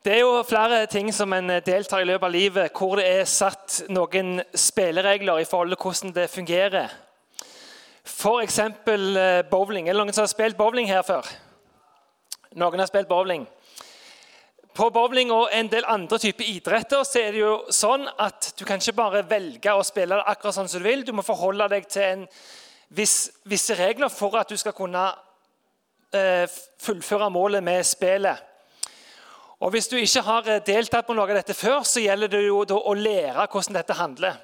Det er jo flere ting som en deltar i løpet av livet hvor det er satt noen spilleregler i forhold til hvordan det fungerer. F.eks. Eh, bowling. Er det noen som har spilt bowling her før? Noen har spilt bowling. På bowling og en del andre typer idretter så er det jo sånn at du kan ikke bare velge å spille det akkurat sånn som du vil. Du må forholde deg til en viss, visse regler for at du skal kunne eh, fullføre målet med spillet. Og Hvis du ikke har eh, deltatt på noe av dette før, så gjelder det jo å lære hvordan dette handler.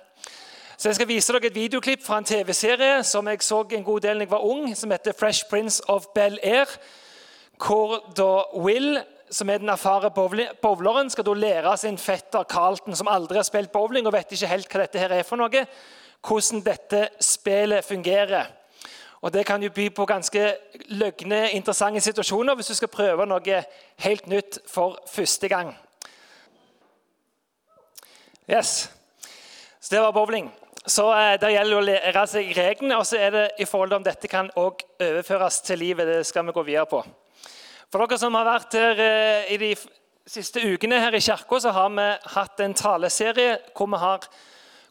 Så Jeg skal vise dere et videoklipp fra en TV-serie som jeg så en god del da jeg var ung, som heter Fresh Prince of Bel-Air. Hvor da Will, som er den erfarne bowleren, skal da lære sin fetter Carlton, som aldri har spilt bowling og vet ikke helt hva dette her er for noe, hvordan dette spillet fungerer. Og Det kan jo by på ganske løgne, interessante situasjoner hvis du skal prøve noe helt nytt for første gang. Yes. Så det var bowling. Så eh, Det gjelder å lære seg reglene, og så er det i forhold til om dette kan også overføres til livet. Det skal vi gå videre på. For dere som har vært her eh, i de siste ukene her i kirka, så har vi hatt en taleserie hvor vi har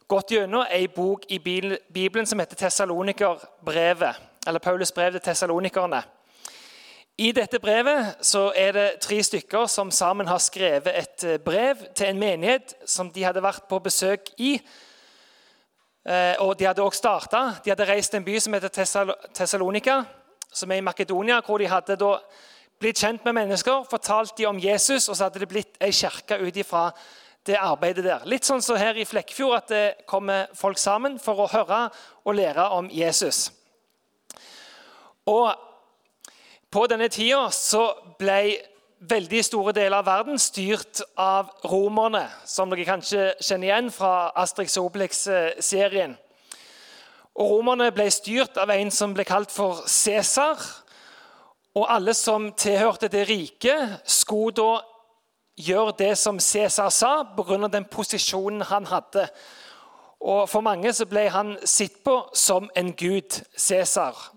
gått gjennom ei bok i Bibelen som heter Tessalonikerbrevet. Eller Paulus brev til tessalonikerne. I dette brevet så er det tre stykker som sammen har skrevet et eh, brev til en menighet som de hadde vært på besøk i. Eh, og De hadde også startet. De hadde reist til en by som heter Tessalonika, som er i Makedonia, hvor de hadde blitt kjent med mennesker, fortalt de om Jesus, og så hadde det blitt ei kirke ut ifra det arbeidet der. Litt sånn som her i Flekkefjord, at det kommer folk sammen for å høre og lære om Jesus. Og På denne tida så ble veldig store deler av verden styrt av romerne, som dere kanskje kjenner igjen fra Astrix Obelix-serien. Og Romerne ble styrt av en som ble kalt for Cæsar. Og alle som tilhørte det riket, skulle da gjøre det som Cæsar sa, pga. den posisjonen han hadde. Og For mange så ble han sett på som en gud, Cæsar.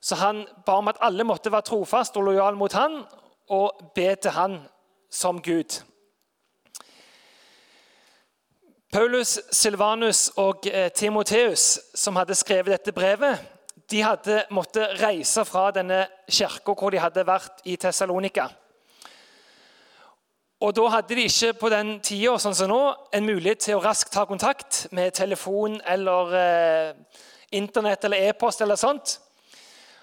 Så han ba om at alle måtte være trofast og lojale mot han, og be til han som Gud. Paulus, Silvanus og eh, Timoteus, som hadde skrevet dette brevet, de hadde måttet reise fra denne kirka hvor de hadde vært i Tessalonika. Og Da hadde de ikke på den tida sånn som nå, en mulighet til å raskt ta kontakt med telefon eller eh, Internett eller e-post. eller sånt.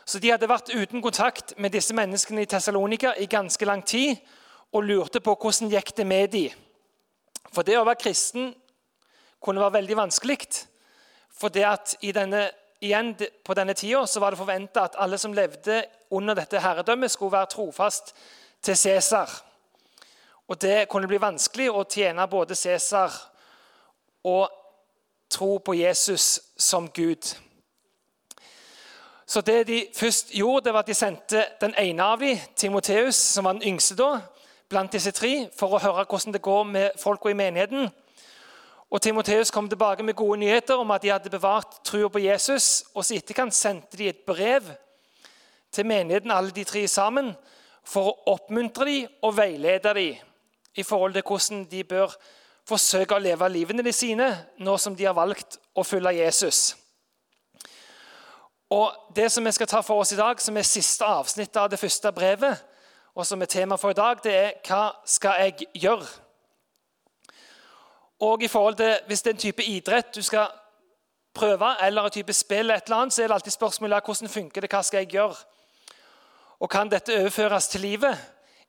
Så De hadde vært uten kontakt med disse menneskene i Tessalonika i ganske lang tid og lurte på hvordan gikk det med dem. For det å være kristen kunne være veldig vanskelig. For det at denne, igjen på denne tida så var det forventa at alle som levde under dette herredømmet, skulle være trofast til Cæsar. Og Det kunne bli vanskelig å tjene både Cæsar og tro på Jesus som Gud. Så det de først gjorde, det var at de sendte den ene av dem, Timoteus, som var den yngste da, blant disse tre, for å høre hvordan det går med folka i menigheten. Og Timoteus kom tilbake med gode nyheter om at de hadde bevart trua på Jesus. Og så etterkant sendte de et brev til menigheten, alle de tre sammen, for å oppmuntre dem og veilede dem i forhold til hvordan de bør forsøke å leve livene sine nå som de har valgt å følge Jesus. Og Det som vi skal ta for oss i dag, som er siste avsnitt av det første brevet, og som er tema for i dag, det er hva skal jeg gjøre? Og i forhold til, Hvis det er en type idrett du skal prøve, eller en type spill, eller et eller annet, så er det alltid spørsmålet hvordan funker det, hva skal jeg gjøre? Og Kan dette overføres til livet?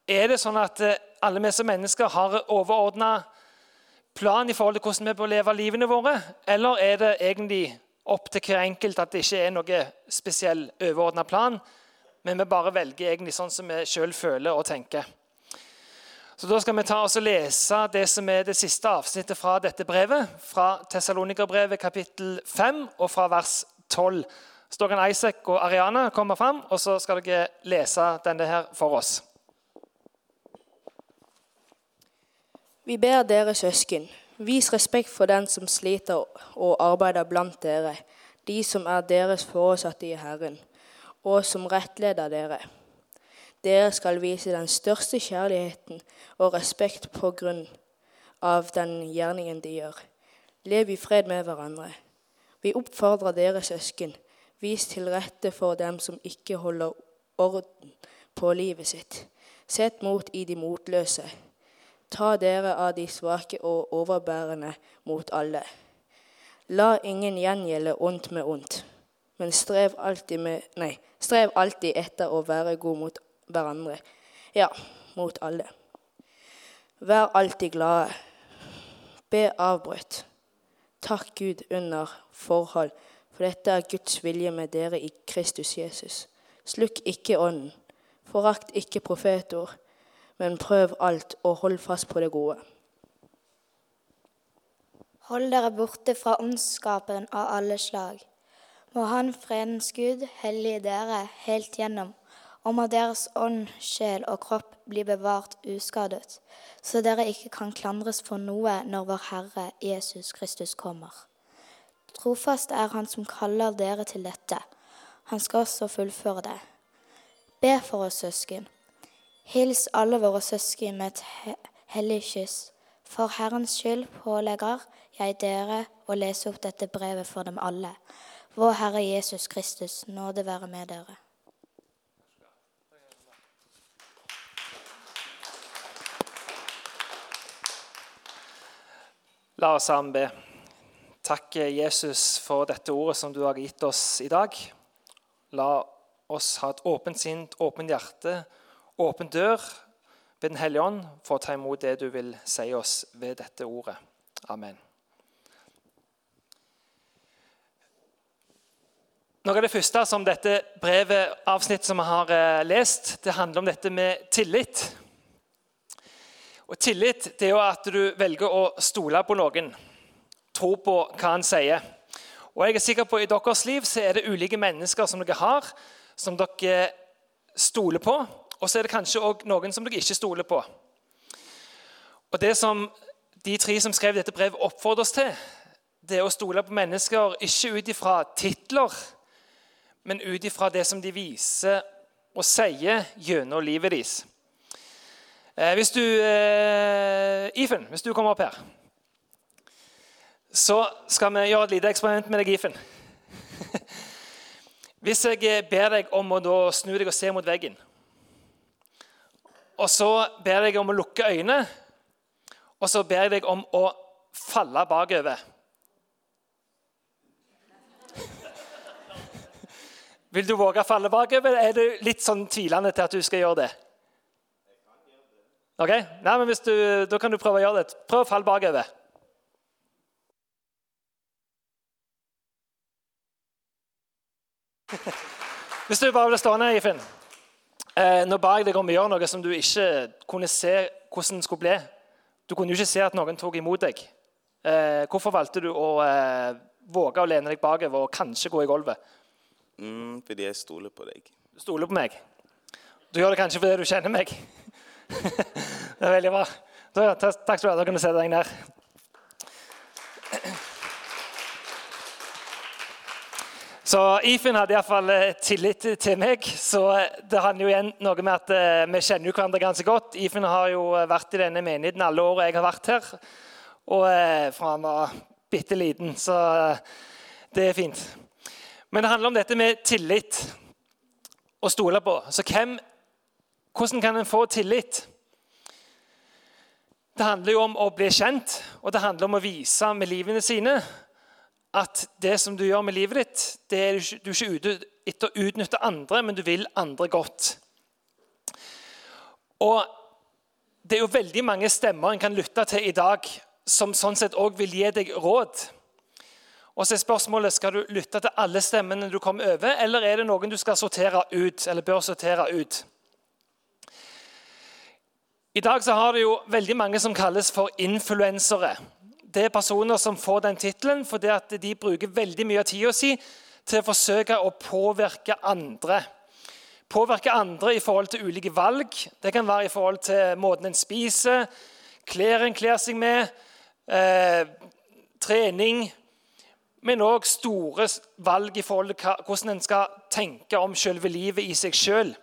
Er det sånn at eh, alle vi som mennesker har overordna plan i forhold til hvordan vi bør leve livene våre? Eller er det egentlig opp til hver enkelt at det ikke er noe spesiell overordna plan, men vi bare velger egentlig sånn som vi sjøl føler og tenker? Så Da skal vi ta oss og lese det som er det siste avsnittet fra dette brevet, fra Tessalonikerbrevet kapittel 5 og fra vers 12. Så da kan Isaac og Ariana komme fram, og så skal dere lese denne her for oss. Vi ber dere søsken, vis respekt for den som sliter og arbeider blant dere, de som er deres foresatte i Herren, og som rettleder dere. Dere skal vise den største kjærligheten og respekt på grunn av den gjerningen de gjør. Lev i fred med hverandre. Vi oppfordrer dere søsken, vis til rette for dem som ikke holder orden på livet sitt. Sett mot i de motløse. Ta dere av de svake og overbærende mot alle. La ingen gjengjelde ondt med ondt, men strev alltid, med, nei, strev alltid etter å være god mot hverandre. Ja, mot alle. Vær alltid glade. Be avbrutt. Takk Gud under forhold, for dette er Guds vilje med dere i Kristus Jesus. Slukk ikke ånden. Forakt ikke profetord, men prøv alt og hold fast på det gode. Hold dere borte fra ondskapen av alle slag. Må Han fredens Gud hellige dere helt gjennom, og må deres ånd, sjel og kropp bli bevart uskadet, så dere ikke kan klandres for noe når vår Herre Jesus Kristus kommer. Trofast er Han som kaller dere til dette. Han skal også fullføre det. Be for oss, søsken. Hils alle våre søsken med et hellig kyss. For Herrens skyld pålegger jeg dere å lese opp dette brevet for dem alle. Vår Herre Jesus Kristus, nåde være med dere. La oss sammen be. Takk, Jesus, for dette ordet som du har gitt oss i dag. La oss ha et åpent sinn, åpent hjerte, åpen dør ved Den hellige ånd for å ta imot det du vil si oss ved dette ordet. Amen. Noe av det første som dette brevet, avsnittet som vi har eh, lest, det handler om dette med tillit. Og Tillit det er jo at du velger å stole på noen, tro på hva han sier. Og jeg er sikker på I deres liv så er det ulike mennesker som dere har, som dere stoler på. Og så er det kanskje òg noen som dere ikke stoler på. Og Det som de tre som skrev dette brevet, oppfordrer oss til, det er å stole på mennesker ikke ut ifra titler, men ut ifra det som de viser og sier gjennom livet deres. Eh, hvis du, eh, Ifen, hvis du kommer opp her så skal vi gjøre et lite eksperiment med deg, Ifen. Hvis jeg eh, ber deg om å snu deg og se mot veggen, og så ber jeg deg om å lukke øynene, og så ber jeg deg om å falle bakover Vil du våge å falle bakover? eller Er du litt sånn tvilende til at du skal gjøre det? Ok? Nei, men du, Da kan du prøve å gjøre det. Prøv å falle bakover. Hvis du bare blir stående, Ifin. Eh, nå ba jeg deg om å gjøre noe som du ikke kunne se hvordan det skulle bli. Du kunne jo ikke se at noen tok imot deg. Eh, hvorfor valgte du å eh, våge å lene deg bakover og kanskje gå i gulvet? Mm, fordi jeg stoler på deg. Du stoler på meg? Du gjør det kanskje fordi du kjenner meg? det er veldig bra. Da, takk skal du ha. Da kan du sette deg ned. Så Ifin hadde iallfall eh, tillit til meg. Så eh, det handler jo igjen noe med at eh, vi kjenner jo hverandre ganske godt. Ifin har jo vært i denne menigheten alle årene jeg har vært her. Og fra han var bitte liten. Så det er fint. Men det handler om dette med tillit å stole på. Så hvem, hvordan kan en få tillit? Det handler jo om å bli kjent, og det handler om å vise med livene sine at det som du gjør med livet ditt, det er du ikke ute etter å utnytte andre, men du vil andre godt. Og Det er jo veldig mange stemmer en kan lytte til i dag, som sånn sett òg vil gi deg råd. Og så er spørsmålet, Skal du lytte til alle stemmene du kommer over, eller er det noen du skal sortere ut, eller bør sortere ut? I dag så har det jo veldig mange som kalles for influensere det er personer som får den tittelen fordi at de bruker veldig mye av tida si til å forsøke å påvirke andre. Påvirke andre i forhold til ulike valg. Det kan være i forhold til måten en spiser, klær en kler seg med, eh, trening. Men òg store valg i forhold til hvordan en skal tenke om selve livet i seg sjøl.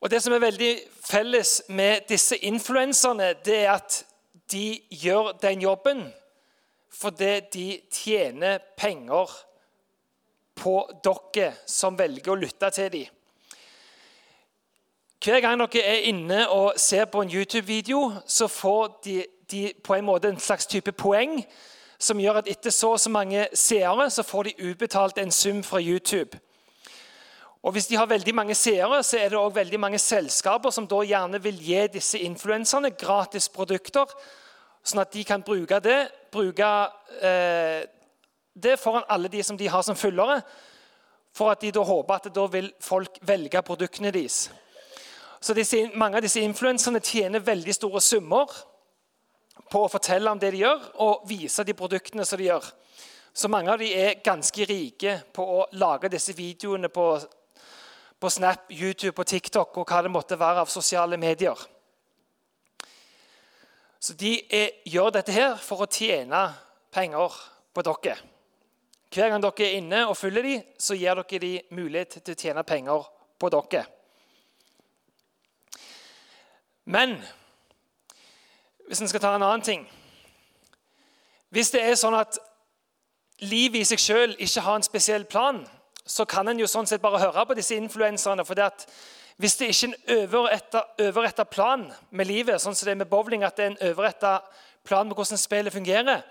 Og Det som er veldig felles med disse influenserne, det er at de gjør den jobben fordi de tjener penger på dere som velger å lytte til dem. Hver gang dere er inne og ser på en YouTube-video, så får de, de, på en måte en slags type poeng som gjør at etter så og så mange seere så får de utbetalt en sum fra YouTube. Og Hvis de har veldig mange seere, så er det også veldig mange selskaper som da gjerne vil gi disse influenserne gratis produkter, sånn at de kan bruke det, bruke, eh, det foran alle de som de har som følgere, for at de da håper at da vil folk velge produktene deres. Så disse, Mange av disse influenserne tjener veldig store summer på å fortelle om det de gjør, og vise de produktene som de gjør. Så mange av de er ganske rike på å lage disse videoene på, på Snap, YouTube og TikTok og hva det måtte være av sosiale medier. Så de er, gjør dette her for å tjene penger på dere. Hver gang dere er inne og følger dem, så gir dere dem mulighet til å tjene penger på dere. Men hvis en skal ta en annen ting Hvis det er sånn at livet i seg sjøl ikke har en spesiell plan, så kan en jo sånn sett bare høre på disse influenserne. For det at hvis det ikke er en overretta plan med livet, sånn som det er med bowling, at det er en overretta plan med hvordan spillet fungerer,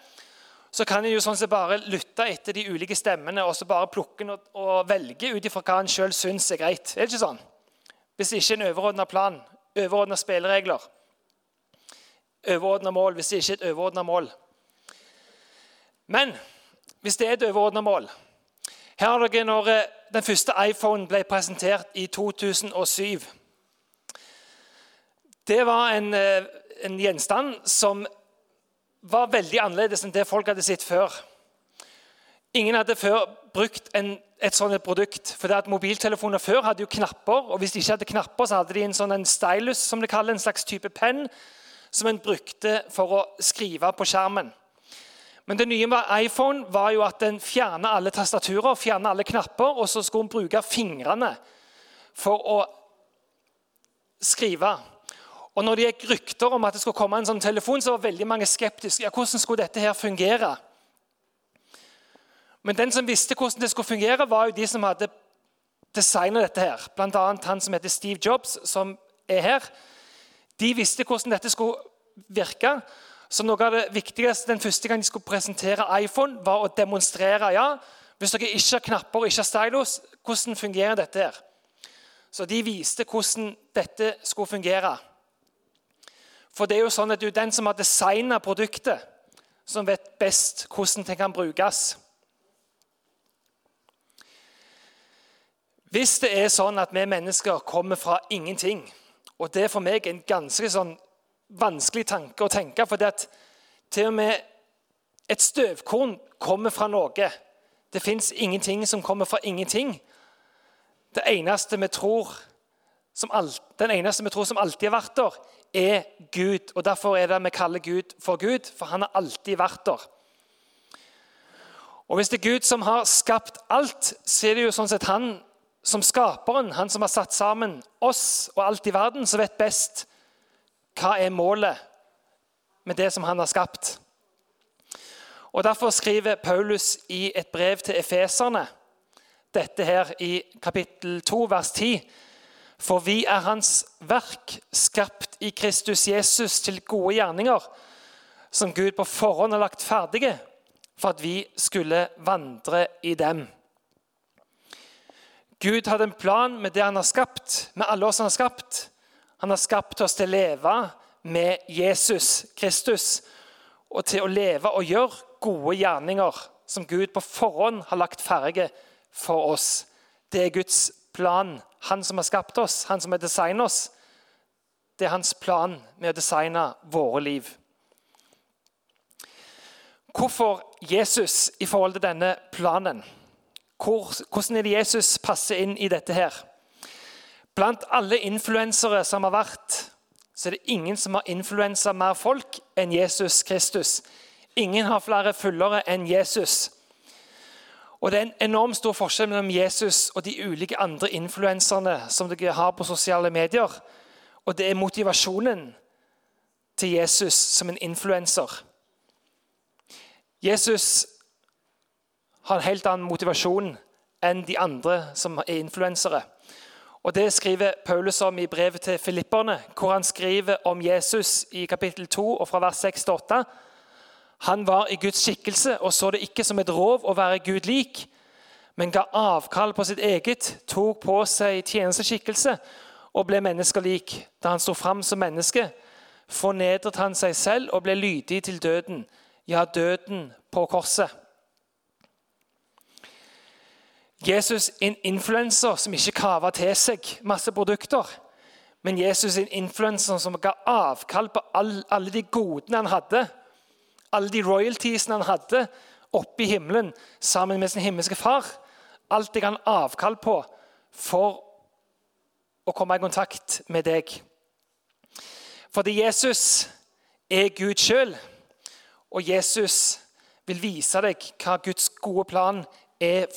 så kan en jo sånn sett bare lytte etter de ulike stemmene og så bare plukke og, og velge ut ifra hva en sjøl syns er greit. Er det ikke sånn? Hvis det ikke er en overordna plan, overordna spilleregler overordna mål hvis det ikke er et overordna mål. Men hvis det er et overordna mål Her har dere når eh, den første iPhone ble presentert i 2007. Det var en, eh, en gjenstand som var veldig annerledes enn det folk hadde sett før. Ingen hadde før brukt en, et sånt produkt. for at Mobiltelefoner før hadde jo knapper, og hvis de ikke hadde knapper, så hadde de en sånn en stylus, som de kaller, en slags type penn, som en brukte for å skrive på skjermen. Men det nye med iPhone var jo at den fjerner alle tastaturer fjerner alle knapper, og så skulle en bruke fingrene for å skrive. Og når det gikk rykter om at det skulle komme en sånn telefon, så var veldig mange skeptiske. Ja, hvordan skulle dette her fungere? Men den som visste hvordan det skulle fungere, var jo de som hadde designet dette. her. Bl.a. han som heter Steve Jobs, som er her. De visste hvordan dette skulle virke. Så noe av det viktigste den første gang de skulle presentere iPhone, var å demonstrere ja, hvis dere ikke har knapper og ikke har stylus, hvordan fungerer dette. her? Så de viste hvordan dette skulle fungere. For det er jo sånn at det er den som har designa produktet, som vet best hvordan det kan brukes. Hvis det er sånn at vi mennesker kommer fra ingenting og det er for meg en ganske sånn vanskelig tanke å tenke. For det at til og med et støvkorn kommer fra noe. Det fins ingenting som kommer fra ingenting. Det eneste vi tror som alt, den eneste vi tror som alltid har vært der, er Gud. Og Derfor er det vi kaller Gud for Gud, for han har alltid vært der. Og Hvis det er Gud som har skapt alt, så er det jo sånn sett han som skaperen, han som har satt sammen oss og alt i verden, som vet best hva er målet med det som han har skapt. Og Derfor skriver Paulus i et brev til efeserne dette her i kapittel 2, vers 10. For vi er hans verk, skapt i Kristus Jesus til gode gjerninger, som Gud på forhånd har lagt ferdige for at vi skulle vandre i dem. Gud hadde en plan med det han har skapt, med alle oss han har skapt. Han har skapt oss til å leve med Jesus Kristus og til å leve og gjøre gode gjerninger som Gud på forhånd har lagt ferdige for oss. Det er Guds plan. Han som har skapt oss, han som har designet oss. Det er hans plan med å designe våre liv. Hvorfor Jesus i forhold til denne planen? hvordan er det Jesus passer inn i dette her? Blant alle influensere som har vært, så er det ingen som har influensa mer folk enn Jesus Kristus. Ingen har flere følgere enn Jesus. Og Det er en enormt stor forskjell mellom Jesus og de ulike andre influenserne som dere har på sosiale medier. Og det er motivasjonen til Jesus som en influenser. Jesus har en helt annen motivasjon enn de andre som er influensere. Og Det skriver Paulus om i brevet til filipperne, hvor han skriver om Jesus i kapittel 2 og fra vers 6 til 8. Han var i Guds skikkelse og så det ikke som et rov å være Gud lik, men ga avkall på sitt eget, tok på seg tjenesteskikkelse og ble menneskelik. Da han sto fram som menneske, fornedret han seg selv og ble lydig til døden, ja, døden på korset. Jesus en influenser som ikke kava til seg masse produkter. Men Jesus en influenser som ga avkall på alle de godene han hadde. Alle de royaltiesene han hadde oppe i himmelen sammen med sin himmelske far. Alt det han avkall på for å komme i kontakt med deg. Fordi Jesus er Gud sjøl, og Jesus vil vise deg hva Guds gode plan er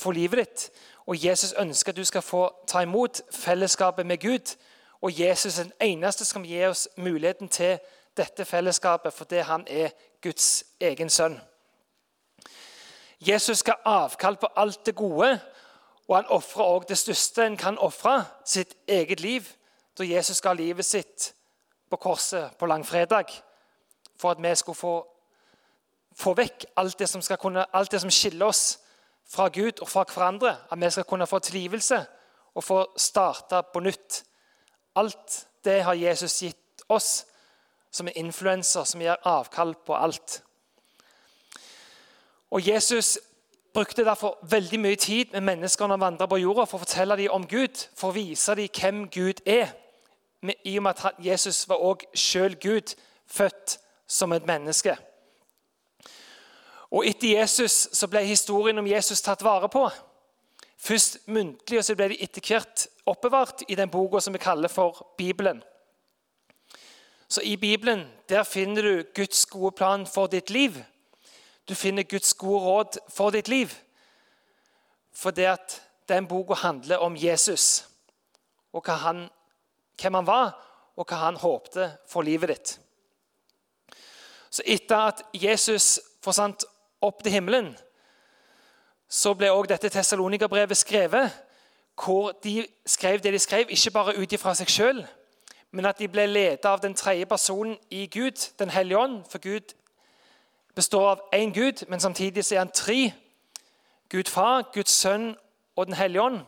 for livet ditt. Og Jesus ønsker at du skal få ta imot fellesskapet med Gud. Og Jesus er den eneste som gir oss muligheten til dette fellesskapet fordi han er Guds egen sønn. Jesus skal avkall på alt det gode, og han ofrer òg det største en kan ofre, sitt eget liv, da Jesus ga livet sitt på korset på langfredag for at vi skulle få, få vekk alt det, kunne, alt det som skiller oss fra Gud og fra hverandre. At vi skal kunne få tilgivelse og få starte på nytt. Alt det har Jesus gitt oss som en influenser som gir avkall på alt. Og Jesus brukte derfor veldig mye tid med mennesker når han vandret på jorda for å fortelle dem om Gud, for å vise dem hvem Gud er. I og med at Jesus var også sjøl Gud, født som et menneske. Og Etter Jesus så ble historien om Jesus tatt vare på. Først muntlig, og så ble de etter hvert oppbevart i den boka som vi kaller for Bibelen. Så I Bibelen der finner du Guds gode plan for ditt liv. Du finner Guds gode råd for ditt liv. For det at den boka handler om Jesus, og han, hvem han var, og hva han håpte for livet ditt. Så etter at Jesus forsvant opp til himmelen, så ble også dette Tessalonika-brevet skrevet, hvor de skrev det de skrev, ikke bare ut ifra seg sjøl, men at de ble ledet av den tredje personen i Gud, Den hellige ånd. For Gud består av én Gud, men samtidig er han tre. Gud far, Guds sønn og Den hellige ånd.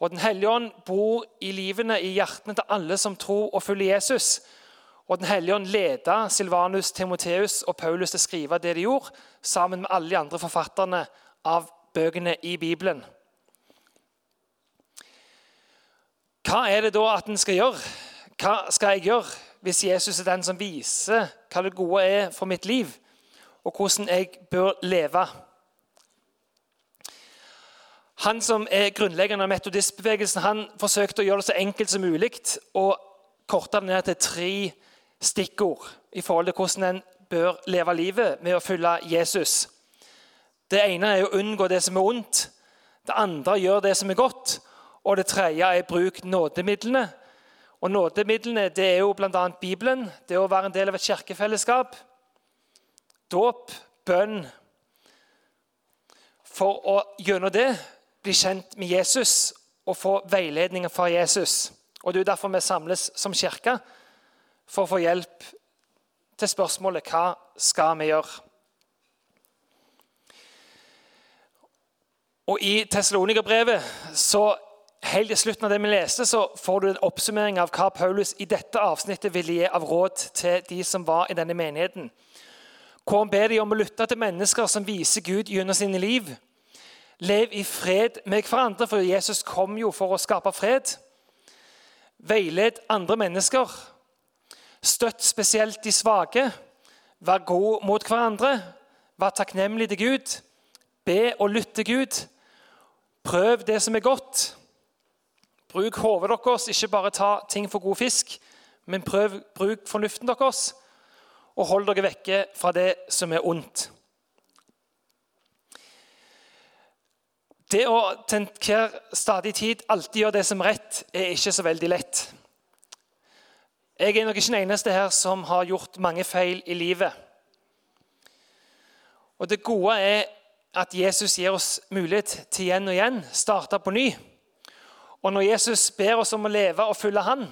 Og Den hellige ånd bor i livene, i hjertene til alle som tror og følger Jesus. Og Den hellige ånd leda Silvanus, Timoteus og Paulus til å skrive det de gjorde, sammen med alle de andre forfatterne av bøkene i Bibelen. Hva er det da at en skal gjøre? Hva skal jeg gjøre hvis Jesus er den som viser hva det gode er for mitt liv, og hvordan jeg bør leve? Han som er grunnleggeren av metodistbevegelsen, han forsøkte å gjøre det så enkelt som mulig og korte det ned til tre stikkord i forhold til hvordan en bør leve livet med å følge Jesus. Det ene er å unngå det som er ondt. Det andre gjør det som er godt. Og det tredje er bruk nådemidlene. Og Nådemidlene det er jo bl.a. Bibelen, det å være en del av et kirkefellesskap, dåp, bønn. For å gjennom det bli kjent med Jesus og få veiledninger fra Jesus. Og Det er derfor vi samles som kirke for å få hjelp til spørsmålet hva skal vi gjøre. Og I Tessalonika-brevet, så helt i slutten av det vi leste, så får du en oppsummering av hva Paulus i dette avsnittet ville gi av råd til de som var i denne menigheten. Hvor han ber de om å lytte til mennesker som viser Gud gjennom sine liv. Lev i fred med hverandre, for Jesus kom jo for å skape fred. Veiled andre mennesker Støtt spesielt de svake. Vær god mot hverandre. Vær takknemlig til Gud. Be og lytte Gud. Prøv det som er godt. Bruk hodet deres, ikke bare ta ting for god fisk, men prøv, bruk fornuften deres, og hold dere vekke fra det som er ondt. Det å til enhver stadig tid alltid gjøre det som er rett, er ikke så veldig lett. Jeg er nok ikke den eneste her som har gjort mange feil i livet. Og Det gode er at Jesus gir oss mulighet til igjen og igjen starte på ny. Og når Jesus ber oss om å leve og følge Han,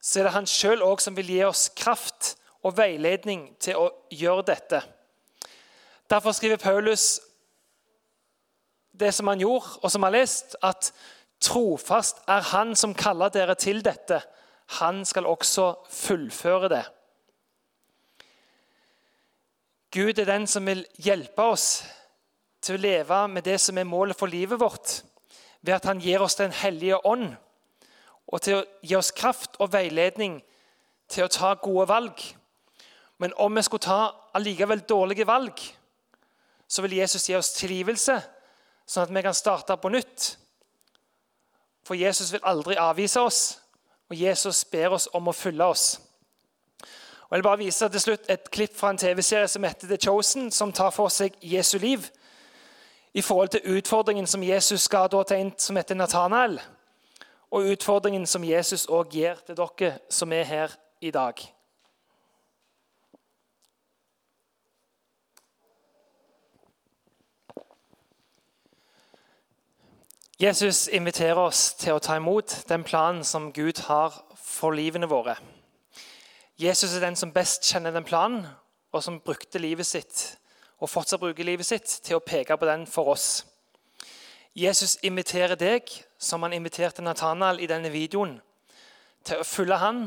så er det han sjøl òg som vil gi oss kraft og veiledning til å gjøre dette. Derfor skriver Paulus det som han gjorde, og som han har lest, at trofast er han som kaller dere til dette. Han skal også fullføre det. Gud er den som vil hjelpe oss til å leve med det som er målet for livet vårt, ved at han gir oss Den hellige ånd og til å gi oss kraft og veiledning til å ta gode valg. Men om vi skulle ta allikevel dårlige valg, så vil Jesus gi oss tilgivelse, sånn at vi kan starte på nytt. For Jesus vil aldri avvise oss, og Jesus ber oss om å følge oss. Og jeg vil bare vise til slutt et klipp fra en TV-serie som heter The Chosen, som tar for seg Jesu liv i forhold til utfordringen som Jesus ga til en som heter Nathanael og utfordringen som Jesus òg gir til dere som er her i dag. Jesus inviterer oss til å ta imot den planen som Gud har for livene våre. Jesus er den som best kjenner den planen, og som brukte livet sitt og fortsatt bruker livet sitt til å peke på den for oss. Jesus inviterer deg, som han inviterte Nathanael i denne videoen, til å følge han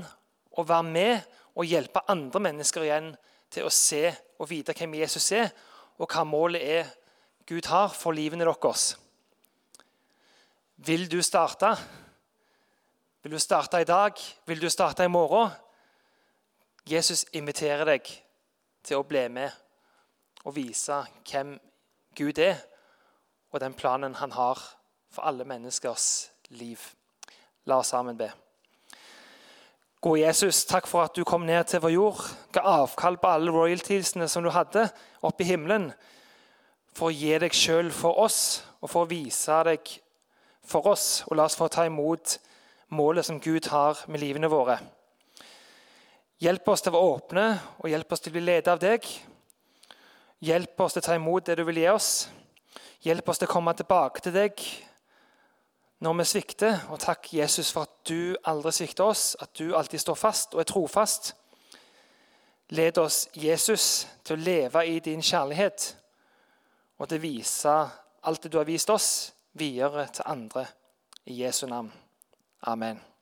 og være med og hjelpe andre mennesker igjen til å se og vite hvem Jesus er, og hva målet er Gud har for livene deres. Vil du starte? Vil du starte i dag? Vil du starte i morgen? Jesus inviterer deg til å bli med og vise hvem Gud er og den planen han har for alle menneskers liv. La oss sammen be. Gode Jesus, takk for at du kom ned til vår jord, ga avkall på alle royaltiesene som du hadde oppe i himmelen, for å gi deg sjøl for oss og for å vise deg for oss. Og la oss få ta imot målet som Gud har med livene våre. Hjelp oss til å være åpne, og hjelp oss til å bli ledet av deg. Hjelp oss til å ta imot det du vil gi oss. Hjelp oss til å komme tilbake til deg når vi svikter. Og takk, Jesus, for at du aldri svikter oss, at du alltid står fast og er trofast. Led oss, Jesus, til å leve i din kjærlighet og til å vise alt det du har vist oss, videre til andre. I Jesu navn. Amen.